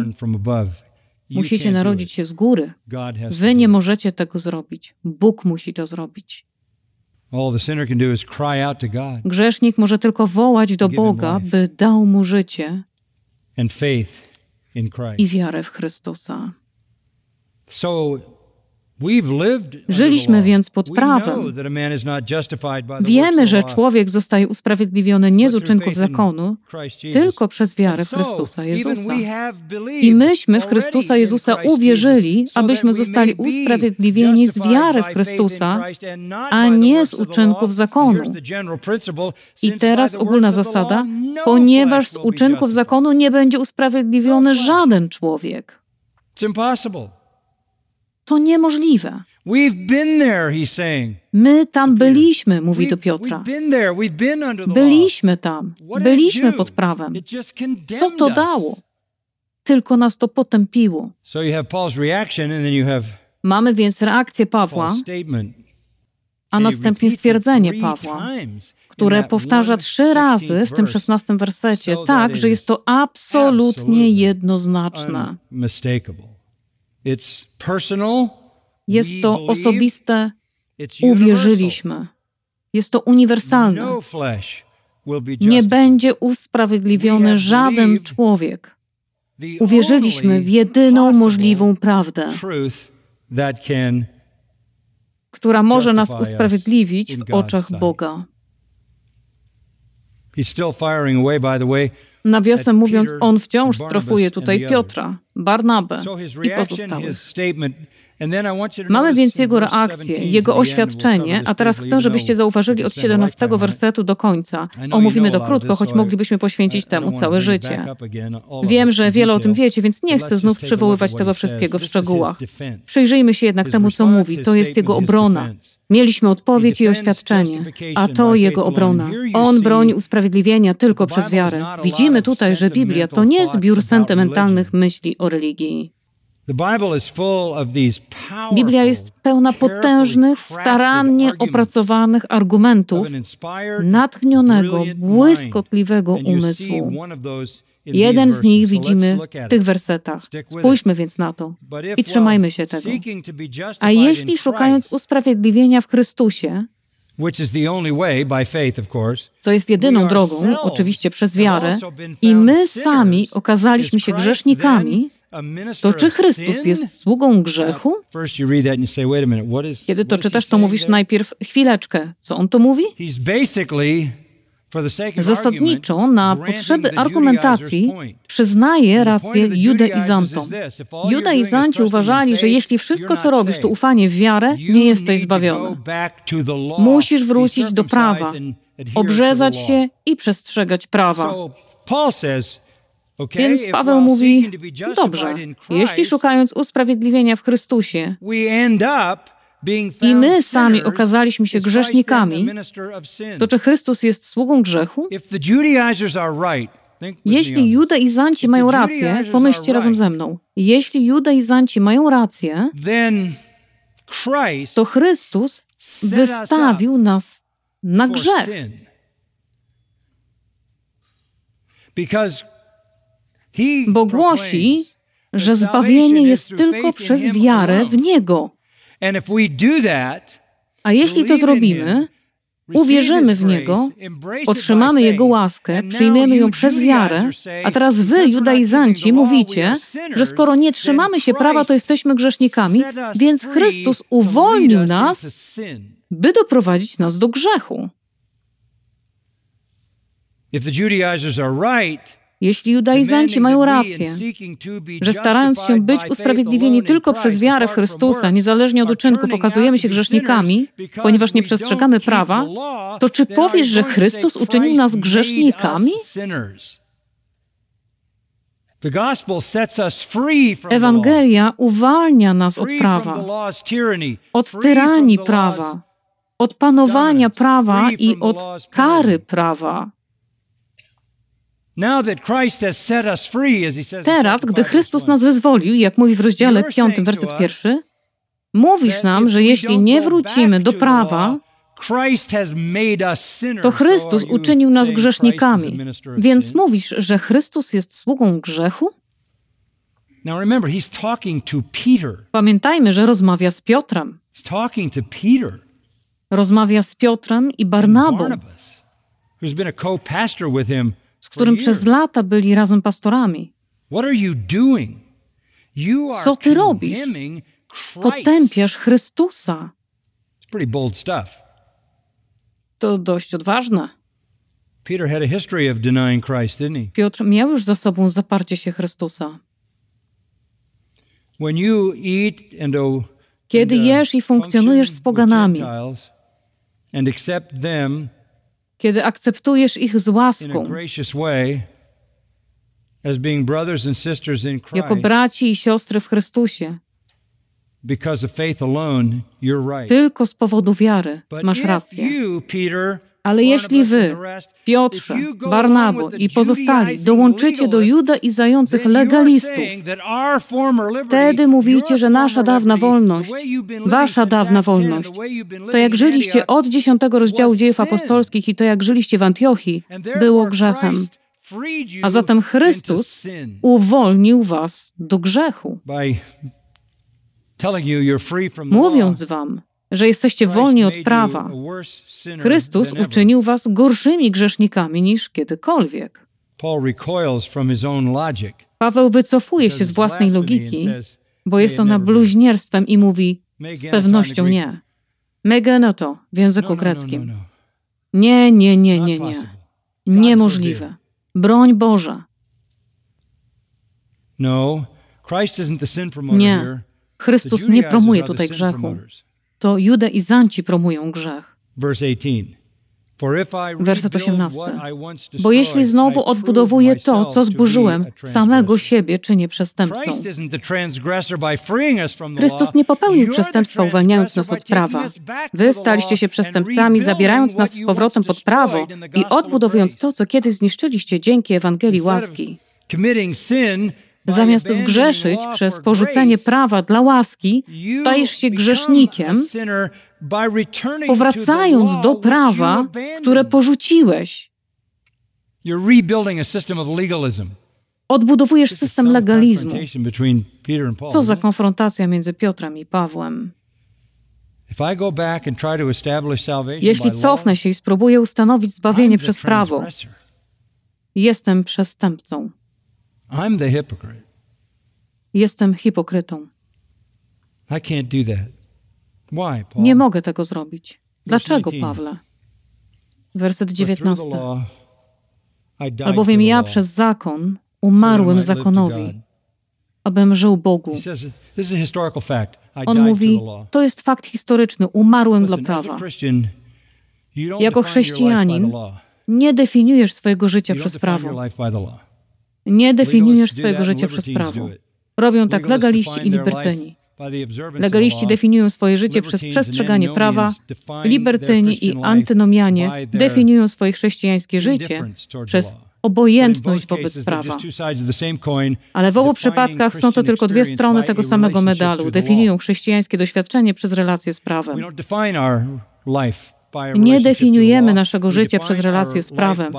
musicie narodzić się z góry. Wy nie możecie tego zrobić. Bóg musi to zrobić. Grzesznik może tylko wołać do Boga, by dał mu życie i wiarę w Chrystusa. Żyliśmy więc pod prawem. Wiemy, że człowiek zostaje usprawiedliwiony nie z uczynków zakonu, tylko przez wiarę w Chrystusa Jezusa. I myśmy w Chrystusa Jezusa uwierzyli, abyśmy zostali usprawiedliwieni z wiary w Chrystusa, a nie z uczynków zakonu. I teraz ogólna zasada, ponieważ z uczynków zakonu nie będzie usprawiedliwiony żaden człowiek. It's impossible. To niemożliwe. My tam byliśmy, mówi do Piotra. Byliśmy tam, byliśmy pod prawem. Co to dało? Tylko nas to potępiło. Mamy więc reakcję Pawła a następnie stwierdzenie Pawła, które powtarza trzy razy w tym szesnastym wersecie, tak, że jest to absolutnie jednoznaczne. Jest to osobiste, uwierzyliśmy. Jest to uniwersalne. No Nie będzie usprawiedliwiony żaden człowiek. Uwierzyliśmy w jedyną możliwą prawdę, która może nas usprawiedliwić w oczach Boga. Nawiasem mówiąc, on wciąż strofuje tutaj Piotra, Barnabę i pozostałych. Mamy więc jego reakcję, jego oświadczenie, a teraz chcę, żebyście zauważyli od 17 wersetu do końca. Omówimy to krótko, choć moglibyśmy poświęcić temu całe życie. Wiem, że wiele o tym wiecie, więc nie chcę znów przywoływać tego wszystkiego w szczegółach. Przyjrzyjmy się jednak temu, co mówi. To jest jego obrona. Mieliśmy odpowiedź i oświadczenie, a to jego obrona. On broni usprawiedliwienia tylko przez wiarę. Widzimy tutaj, że Biblia to nie zbiór sentymentalnych myśli o religii. Biblia jest pełna potężnych, starannie opracowanych argumentów natchnionego, błyskotliwego umysłu. Jeden z nich widzimy w tych wersetach. Spójrzmy więc na to i trzymajmy się tego. A jeśli szukając usprawiedliwienia w Chrystusie, co jest jedyną drogą, oczywiście przez wiarę, i my sami okazaliśmy się grzesznikami, to czy Chrystus jest sługą grzechu? Kiedy to czytasz, to mówisz najpierw chwileczkę. Co on to mówi? Zasadniczo na potrzeby argumentacji przyznaje rację judaizantom. Judaizanci uważali, że jeśli wszystko, co robisz, to ufanie w wiarę, nie jesteś zbawiony. Musisz wrócić do prawa, obrzezać się i przestrzegać prawa. Więc Paweł mówi, dobrze, jeśli szukając usprawiedliwienia w Chrystusie i my sami okazaliśmy się grzesznikami, to czy Chrystus jest sługą grzechu? Jeśli judaizanci mają rację, pomyślcie razem ze mną, jeśli judaizanci mają rację, to Chrystus wystawił nas na grzech. Bo głosi, że zbawienie jest tylko przez wiarę w Niego. A jeśli to zrobimy, uwierzymy w Niego, otrzymamy Jego łaskę, przyjmiemy ją przez wiarę, a teraz wy, judaizanci, mówicie, że skoro nie trzymamy się prawa, to jesteśmy grzesznikami, więc Chrystus uwolnił nas, by doprowadzić nas do grzechu. If the Judaizers are right, jeśli judaizanci mają rację, że starając się być usprawiedliwieni tylko przez wiarę w Chrystusa, niezależnie od uczynku, pokazujemy się grzesznikami, ponieważ nie przestrzegamy prawa, to czy powiesz, że Chrystus uczynił nas grzesznikami? Ewangelia uwalnia nas od prawa, od tyranii prawa, od panowania prawa i od kary prawa. Teraz, gdy Chrystus nas wyzwolił, jak mówi w rozdziale 5, werset pierwszy, mówisz nam, że jeśli nie wrócimy do prawa, to Chrystus uczynił nas grzesznikami. Więc mówisz, że Chrystus jest sługą grzechu? Pamiętajmy, że rozmawia z Piotrem. Rozmawia z Piotrem i Barnabą, z którym przez lata byli razem pastorami. Co ty robisz? Potępiasz Chrystusa. To dość odważne. Piotr miał już za sobą zaparcie się Chrystusa. Kiedy uh, jesz i funkcjonujesz z poganami, kiedy akceptujesz ich z łaską, jako braci i siostry w Chrystusie. Tylko z powodu wiary masz rację. Ale jeśli wy, Piotrze, Barnabo i pozostali dołączycie do judaizujących legalistów, wtedy mówicie, że nasza dawna wolność, wasza dawna wolność, to jak żyliście od dziesiątego rozdziału dziejów apostolskich i to jak żyliście w Antiochii, było grzechem. A zatem Chrystus uwolnił was do grzechu. Mówiąc wam, że jesteście wolni od prawa, Chrystus uczynił was gorszymi grzesznikami niż kiedykolwiek. Paweł wycofuje się z własnej logiki, bo jest ona bluźnierstwem i mówi z pewnością nie. Megenoto w języku greckim. Nie, nie, nie, nie, nie. Niemożliwe. Broń Boża. Nie. Chrystus nie promuje tutaj grzechu. To judaizanci promują grzech. Werset 18. Bo jeśli znowu odbudowuję to, co zburzyłem, samego siebie czynię przestępcą. Chrystus nie popełnił przestępstwa, uwalniając nas od prawa. Wy staliście się przestępcami, zabierając nas z powrotem pod prawo i odbudowując to, co kiedyś zniszczyliście dzięki Ewangelii łaski. Zamiast zgrzeszyć przez porzucenie prawa dla łaski, stajesz się grzesznikiem, powracając do prawa, które porzuciłeś. Odbudowujesz system legalizmu. Co za konfrontacja między Piotrem i Pawłem. Jeśli cofnę się i spróbuję ustanowić zbawienie przez prawo, jestem przestępcą. Jestem hipokrytą. Nie mogę tego zrobić. Dlaczego, Pawle? Werset 19. Albowiem ja przez zakon umarłem zakonowi, abym żył Bogu. On mówi, to jest fakt historyczny, umarłem dla prawa. Jako chrześcijanin nie definiujesz swojego życia przez prawo. Nie definiujesz swojego życia przez prawo. Robią tak legaliści i libertyni. Legaliści definiują swoje życie przez przestrzeganie prawa, libertyni i antynomianie definiują swoje chrześcijańskie życie przez obojętność wobec prawa. Ale w obu przypadkach są to tylko dwie strony tego samego medalu. Definiują chrześcijańskie doświadczenie przez relacje z prawem. Nie definiujemy naszego życia przez relacje z prawem.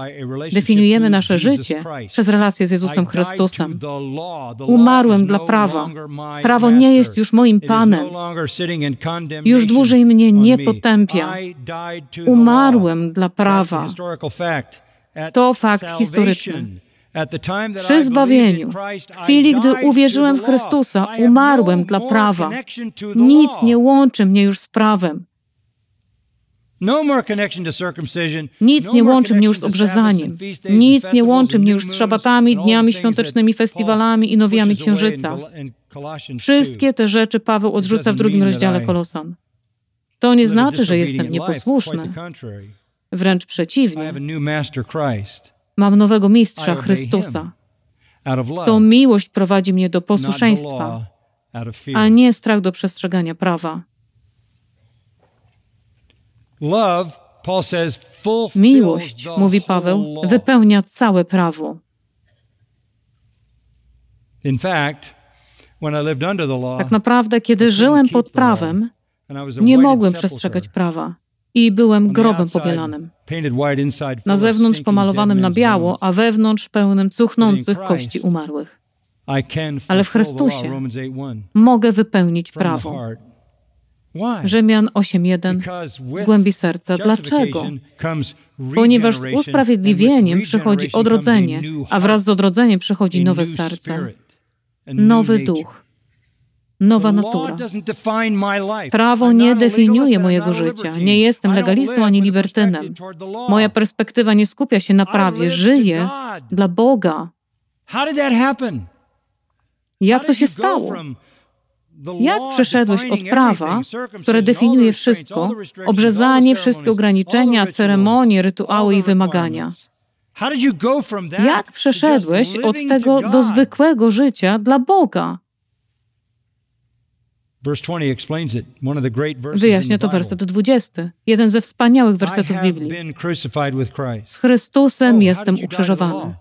Definiujemy nasze życie przez relacje z Jezusem Chrystusem. Umarłem dla prawa. Prawo nie jest już moim Panem. Już dłużej mnie nie potępia. Umarłem dla prawa. To fakt historyczny. Przy zbawieniu, w chwili, gdy uwierzyłem w Chrystusa, umarłem dla prawa. Nic nie łączy mnie już z prawem. No Nic no nie łączy mnie już z obrzezaniem. Nic nie łączy mnie już z szabatami, dniami świątecznymi, festiwalami i nowiami księżyca. Wszystkie te rzeczy Paweł odrzuca w drugim rozdziale Kolosan. To nie znaczy, że jestem nieposłuszny. Wręcz przeciwnie. Mam nowego mistrza Chrystusa. To miłość prowadzi mnie do posłuszeństwa, a nie strach do przestrzegania prawa. Miłość, mówi Paweł, wypełnia całe prawo. Tak naprawdę, kiedy żyłem pod prawem, nie mogłem przestrzegać prawa i byłem grobem pobielanym. Na zewnątrz pomalowanym na biało, a wewnątrz pełnym cuchnących kości umarłych. Ale w Chrystusie mogę wypełnić prawo. Rzymian 8:1 z głębi serca. Dlaczego? Ponieważ z usprawiedliwieniem przychodzi odrodzenie, a wraz z odrodzeniem przychodzi nowe serce, nowy duch, nowa natura. Prawo nie definiuje mojego życia. Nie jestem legalistą ani libertynem. Moja perspektywa nie skupia się na prawie. Żyję dla Boga. Jak to się stało? Jak przeszedłeś od prawa, które definiuje wszystko, obrzezanie, wszystkie ograniczenia, ceremonie, rytuały i wymagania? Jak przeszedłeś od tego do zwykłego życia dla Boga? Wyjaśnia to werset 20, jeden ze wspaniałych wersetów Biblii. Z Chrystusem oh, jestem ukrzyżowany.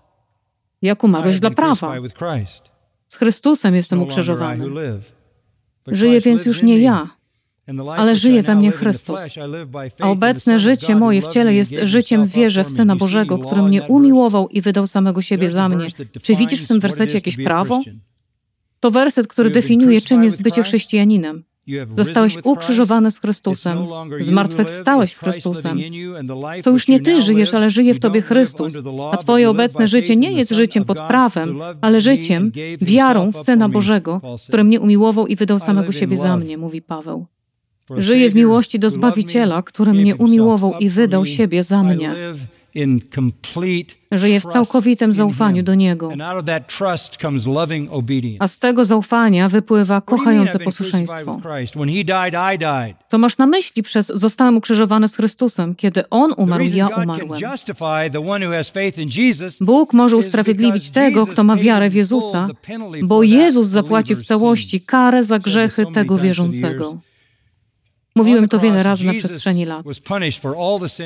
Jak umarłeś dla prawa. Z Chrystusem jestem ukrzyżowany. Żyję więc już nie ja, ale żyje we mnie Chrystus. A obecne życie moje w ciele jest życiem w wierze w Syna Bożego, który mnie umiłował i wydał samego siebie za mnie. Czy widzisz w tym wersecie jakieś prawo? To werset, który definiuje, czym jest bycie chrześcijaninem. Zostałeś ukrzyżowany z Chrystusem, zmartwychwstałeś z Chrystusem. To już nie ty żyjesz, ale żyje w tobie Chrystus, a twoje obecne życie nie jest życiem pod prawem, ale życiem, wiarą w Syna Bożego, który mnie umiłował i wydał samego siebie za mnie, mówi Paweł. Żyję w miłości do Zbawiciela, który mnie umiłował i wydał siebie za mnie. Żyję w całkowitym zaufaniu do Niego. A z tego zaufania wypływa kochające posłuszeństwo. Co masz na myśli przez zostałem ukrzyżowany z Chrystusem? Kiedy On umarł, ja umarłem. Bóg może usprawiedliwić tego, kto ma wiarę w Jezusa, bo Jezus zapłacił w całości karę za grzechy tego wierzącego. Mówiłem to wiele razy na przestrzeni lat.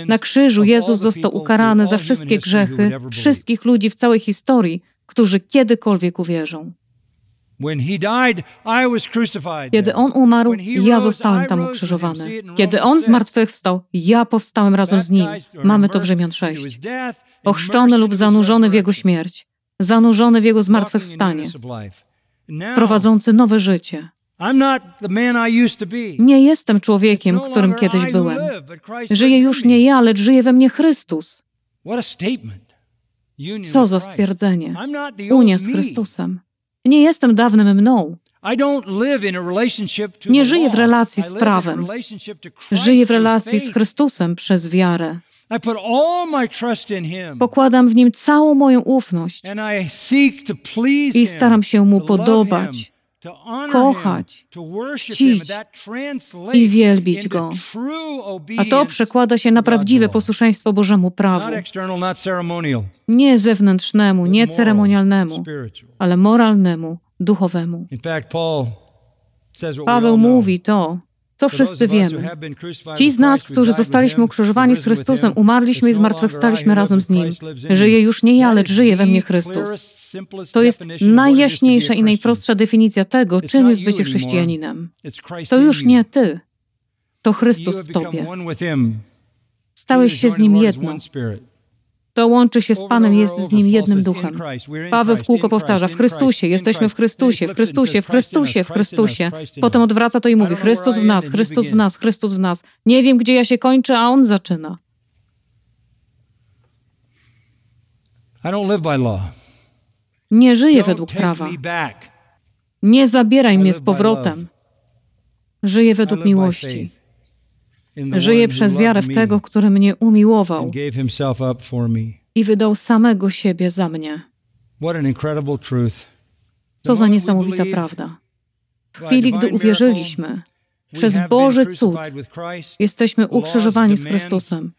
Na krzyżu Jezus został ukarany za wszystkie grzechy wszystkich ludzi w całej historii, którzy kiedykolwiek uwierzą. Kiedy On umarł, ja zostałem tam ukrzyżowany. Kiedy On zmartwychwstał, ja powstałem razem z Nim. Mamy to w Rzymian 6. Ochrzczony lub zanurzony w Jego śmierć, zanurzony w Jego zmartwychwstanie, prowadzący nowe życie. Nie jestem człowiekiem, którym kiedyś byłem. Żyję już nie ja, lecz żyje we mnie Chrystus. Co za stwierdzenie. Unia z Chrystusem. Nie jestem dawnym mną. Nie żyję w relacji z prawem. Żyję w relacji z Chrystusem przez wiarę. Pokładam w Nim całą moją ufność i staram się Mu podobać kochać, czcić i wielbić Go. A to przekłada się na prawdziwe posłuszeństwo Bożemu prawu. Nie zewnętrznemu, nie ceremonialnemu, ale moralnemu, duchowemu. Paweł mówi to, co wszyscy wiemy. Ci z nas, którzy zostaliśmy ukrzyżowani z Chrystusem, umarliśmy i zmartwychwstaliśmy razem z Nim. Żyje już nie ja, lecz żyje we mnie Chrystus. To jest najjaśniejsza i najprostsza definicja tego, czym jest bycie chrześcijaninem. To już nie ty, to Chrystus w tobie. Stałeś się z Nim jedno. To łączy się z Panem, jest z Nim jednym duchem. Paweł w kółko powtarza, w Chrystusie, jesteśmy w Chrystusie, w Chrystusie, w Chrystusie, w Chrystusie. Potem odwraca to i mówi, Chrystus w nas, Chrystus w nas, Chrystus w nas. Nie wiem, gdzie ja się kończę, a On zaczyna. Nie żyję według prawa. Nie zabieraj mnie z powrotem. Żyję według miłości. Żyję przez wiarę w tego, który mnie umiłował i wydał samego siebie za mnie. Co za niesamowita prawda. W chwili, gdy uwierzyliśmy, przez Boży cud jesteśmy ukrzyżowani z Chrystusem.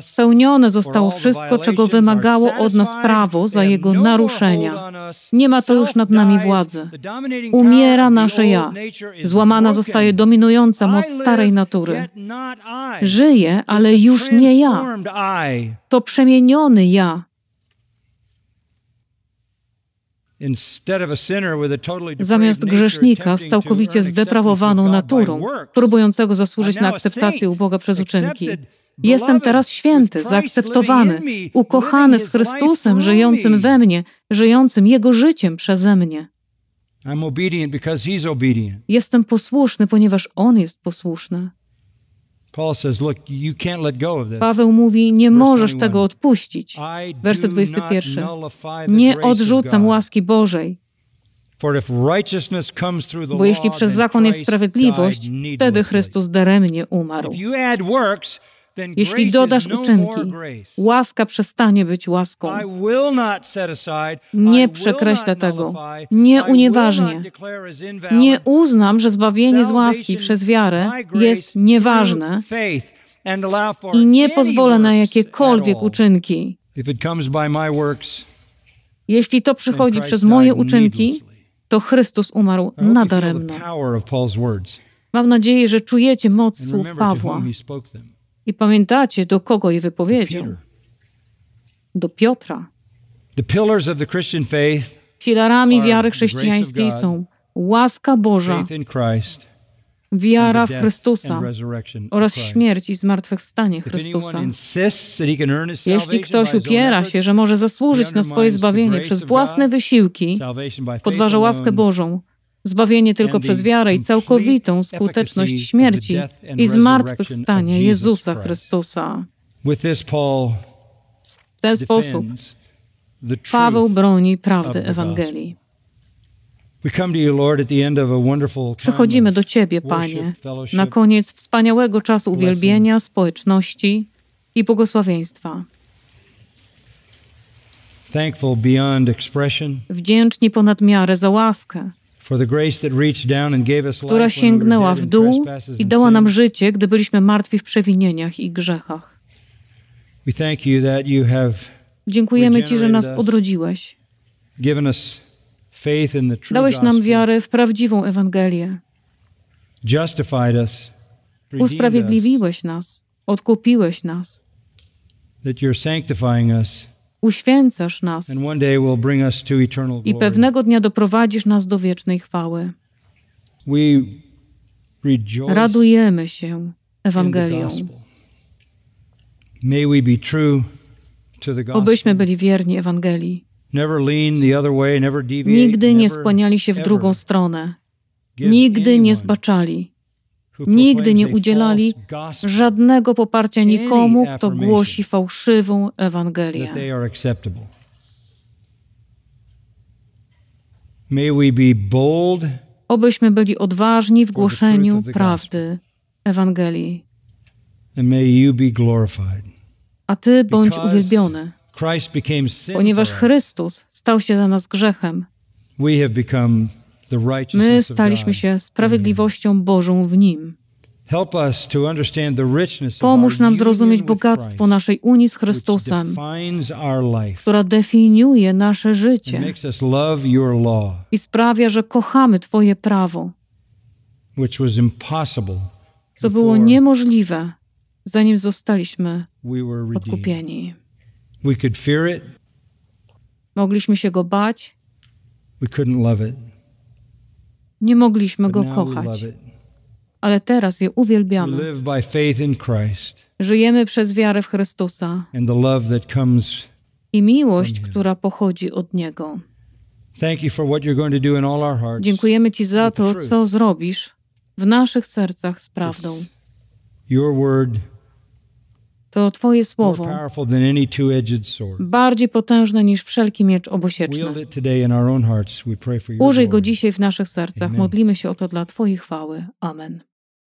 Spełnione zostało wszystko, czego wymagało od nas prawo za Jego naruszenia. Nie ma to już nad nami władzy. Umiera nasze ja. Złamana zostaje dominująca moc starej natury. Żyję, ale już nie ja. To przemieniony ja Zamiast grzesznika z całkowicie zdeprawowaną naturą, próbującego zasłużyć na akceptację u Boga przez uczynki, jestem teraz święty, zaakceptowany, ukochany z Chrystusem żyjącym we mnie, żyjącym Jego życiem przeze mnie. Jestem posłuszny, ponieważ On jest posłuszny. Paweł mówi, nie możesz tego odpuścić. Werset 21. Nie odrzucam łaski Bożej. Bo jeśli przez zakon jest sprawiedliwość, wtedy Chrystus daremnie umarł. Jeśli dodasz uczynki, łaska przestanie być łaską. Nie przekreślę tego, nie unieważnię. Nie uznam, że zbawienie z łaski przez wiarę jest nieważne i nie pozwolę na jakiekolwiek uczynki. Jeśli to przychodzi przez moje uczynki, to Chrystus umarł nadaremno. Mam nadzieję, że czujecie moc słów Pawła i pamiętacie, do kogo je wypowiedział. Do Piotra. Filarami wiary chrześcijańskiej są łaska Boża, wiara w Chrystusa oraz śmierć i zmartwychwstanie Chrystusa. Jeśli ktoś upiera się, że może zasłużyć na swoje zbawienie przez własne wysiłki, podważa łaskę Bożą, zbawienie tylko przez wiarę i całkowitą skuteczność śmierci i zmartwychwstania Jezusa Chrystusa. W ten sposób Paweł broni prawdy Ewangelii. Przychodzimy do Ciebie, Panie, na koniec wspaniałego czasu uwielbienia, społeczności i błogosławieństwa. Wdzięczni ponad miarę za łaskę, która sięgnęła w dół i dała nam życie, gdy byliśmy martwi w przewinieniach i grzechach. Dziękujemy Ci, że nas odrodziłeś. Dałeś nam wiarę w prawdziwą Ewangelię. Usprawiedliwiłeś nas, odkupiłeś nas. Uświęcasz nas i pewnego dnia doprowadzisz nas do wiecznej chwały. Radujemy się Ewangelią. Obyśmy byli wierni Ewangelii. Nigdy nie skłaniali się w drugą stronę. Nigdy nie zbaczali. Nigdy nie udzielali żadnego poparcia nikomu, kto głosi fałszywą Ewangelię. Obyśmy byli odważni w głoszeniu prawdy Ewangelii. A Ty bądź uwielbiony ponieważ Chrystus stał się za nas grzechem. My staliśmy się sprawiedliwością Bożą w Nim. Pomóż nam zrozumieć bogactwo naszej unii z Chrystusem, która definiuje nasze życie i sprawia, że kochamy Twoje prawo, co było niemożliwe, zanim zostaliśmy odkupieni. Mogliśmy się go bać. We couldn't love it. Nie mogliśmy go kochać. Ale teraz je uwielbiamy. Żyjemy przez wiarę w Chrystusa. I miłość, która pochodzi od Niego. Dziękujemy Ci za to, co zrobisz w naszych sercach z prawdą. Your word to Twoje słowo, bardziej potężne niż wszelki miecz obosieczny. Użyj go dzisiaj w naszych sercach. Modlimy się o to dla Twojej chwały. Amen.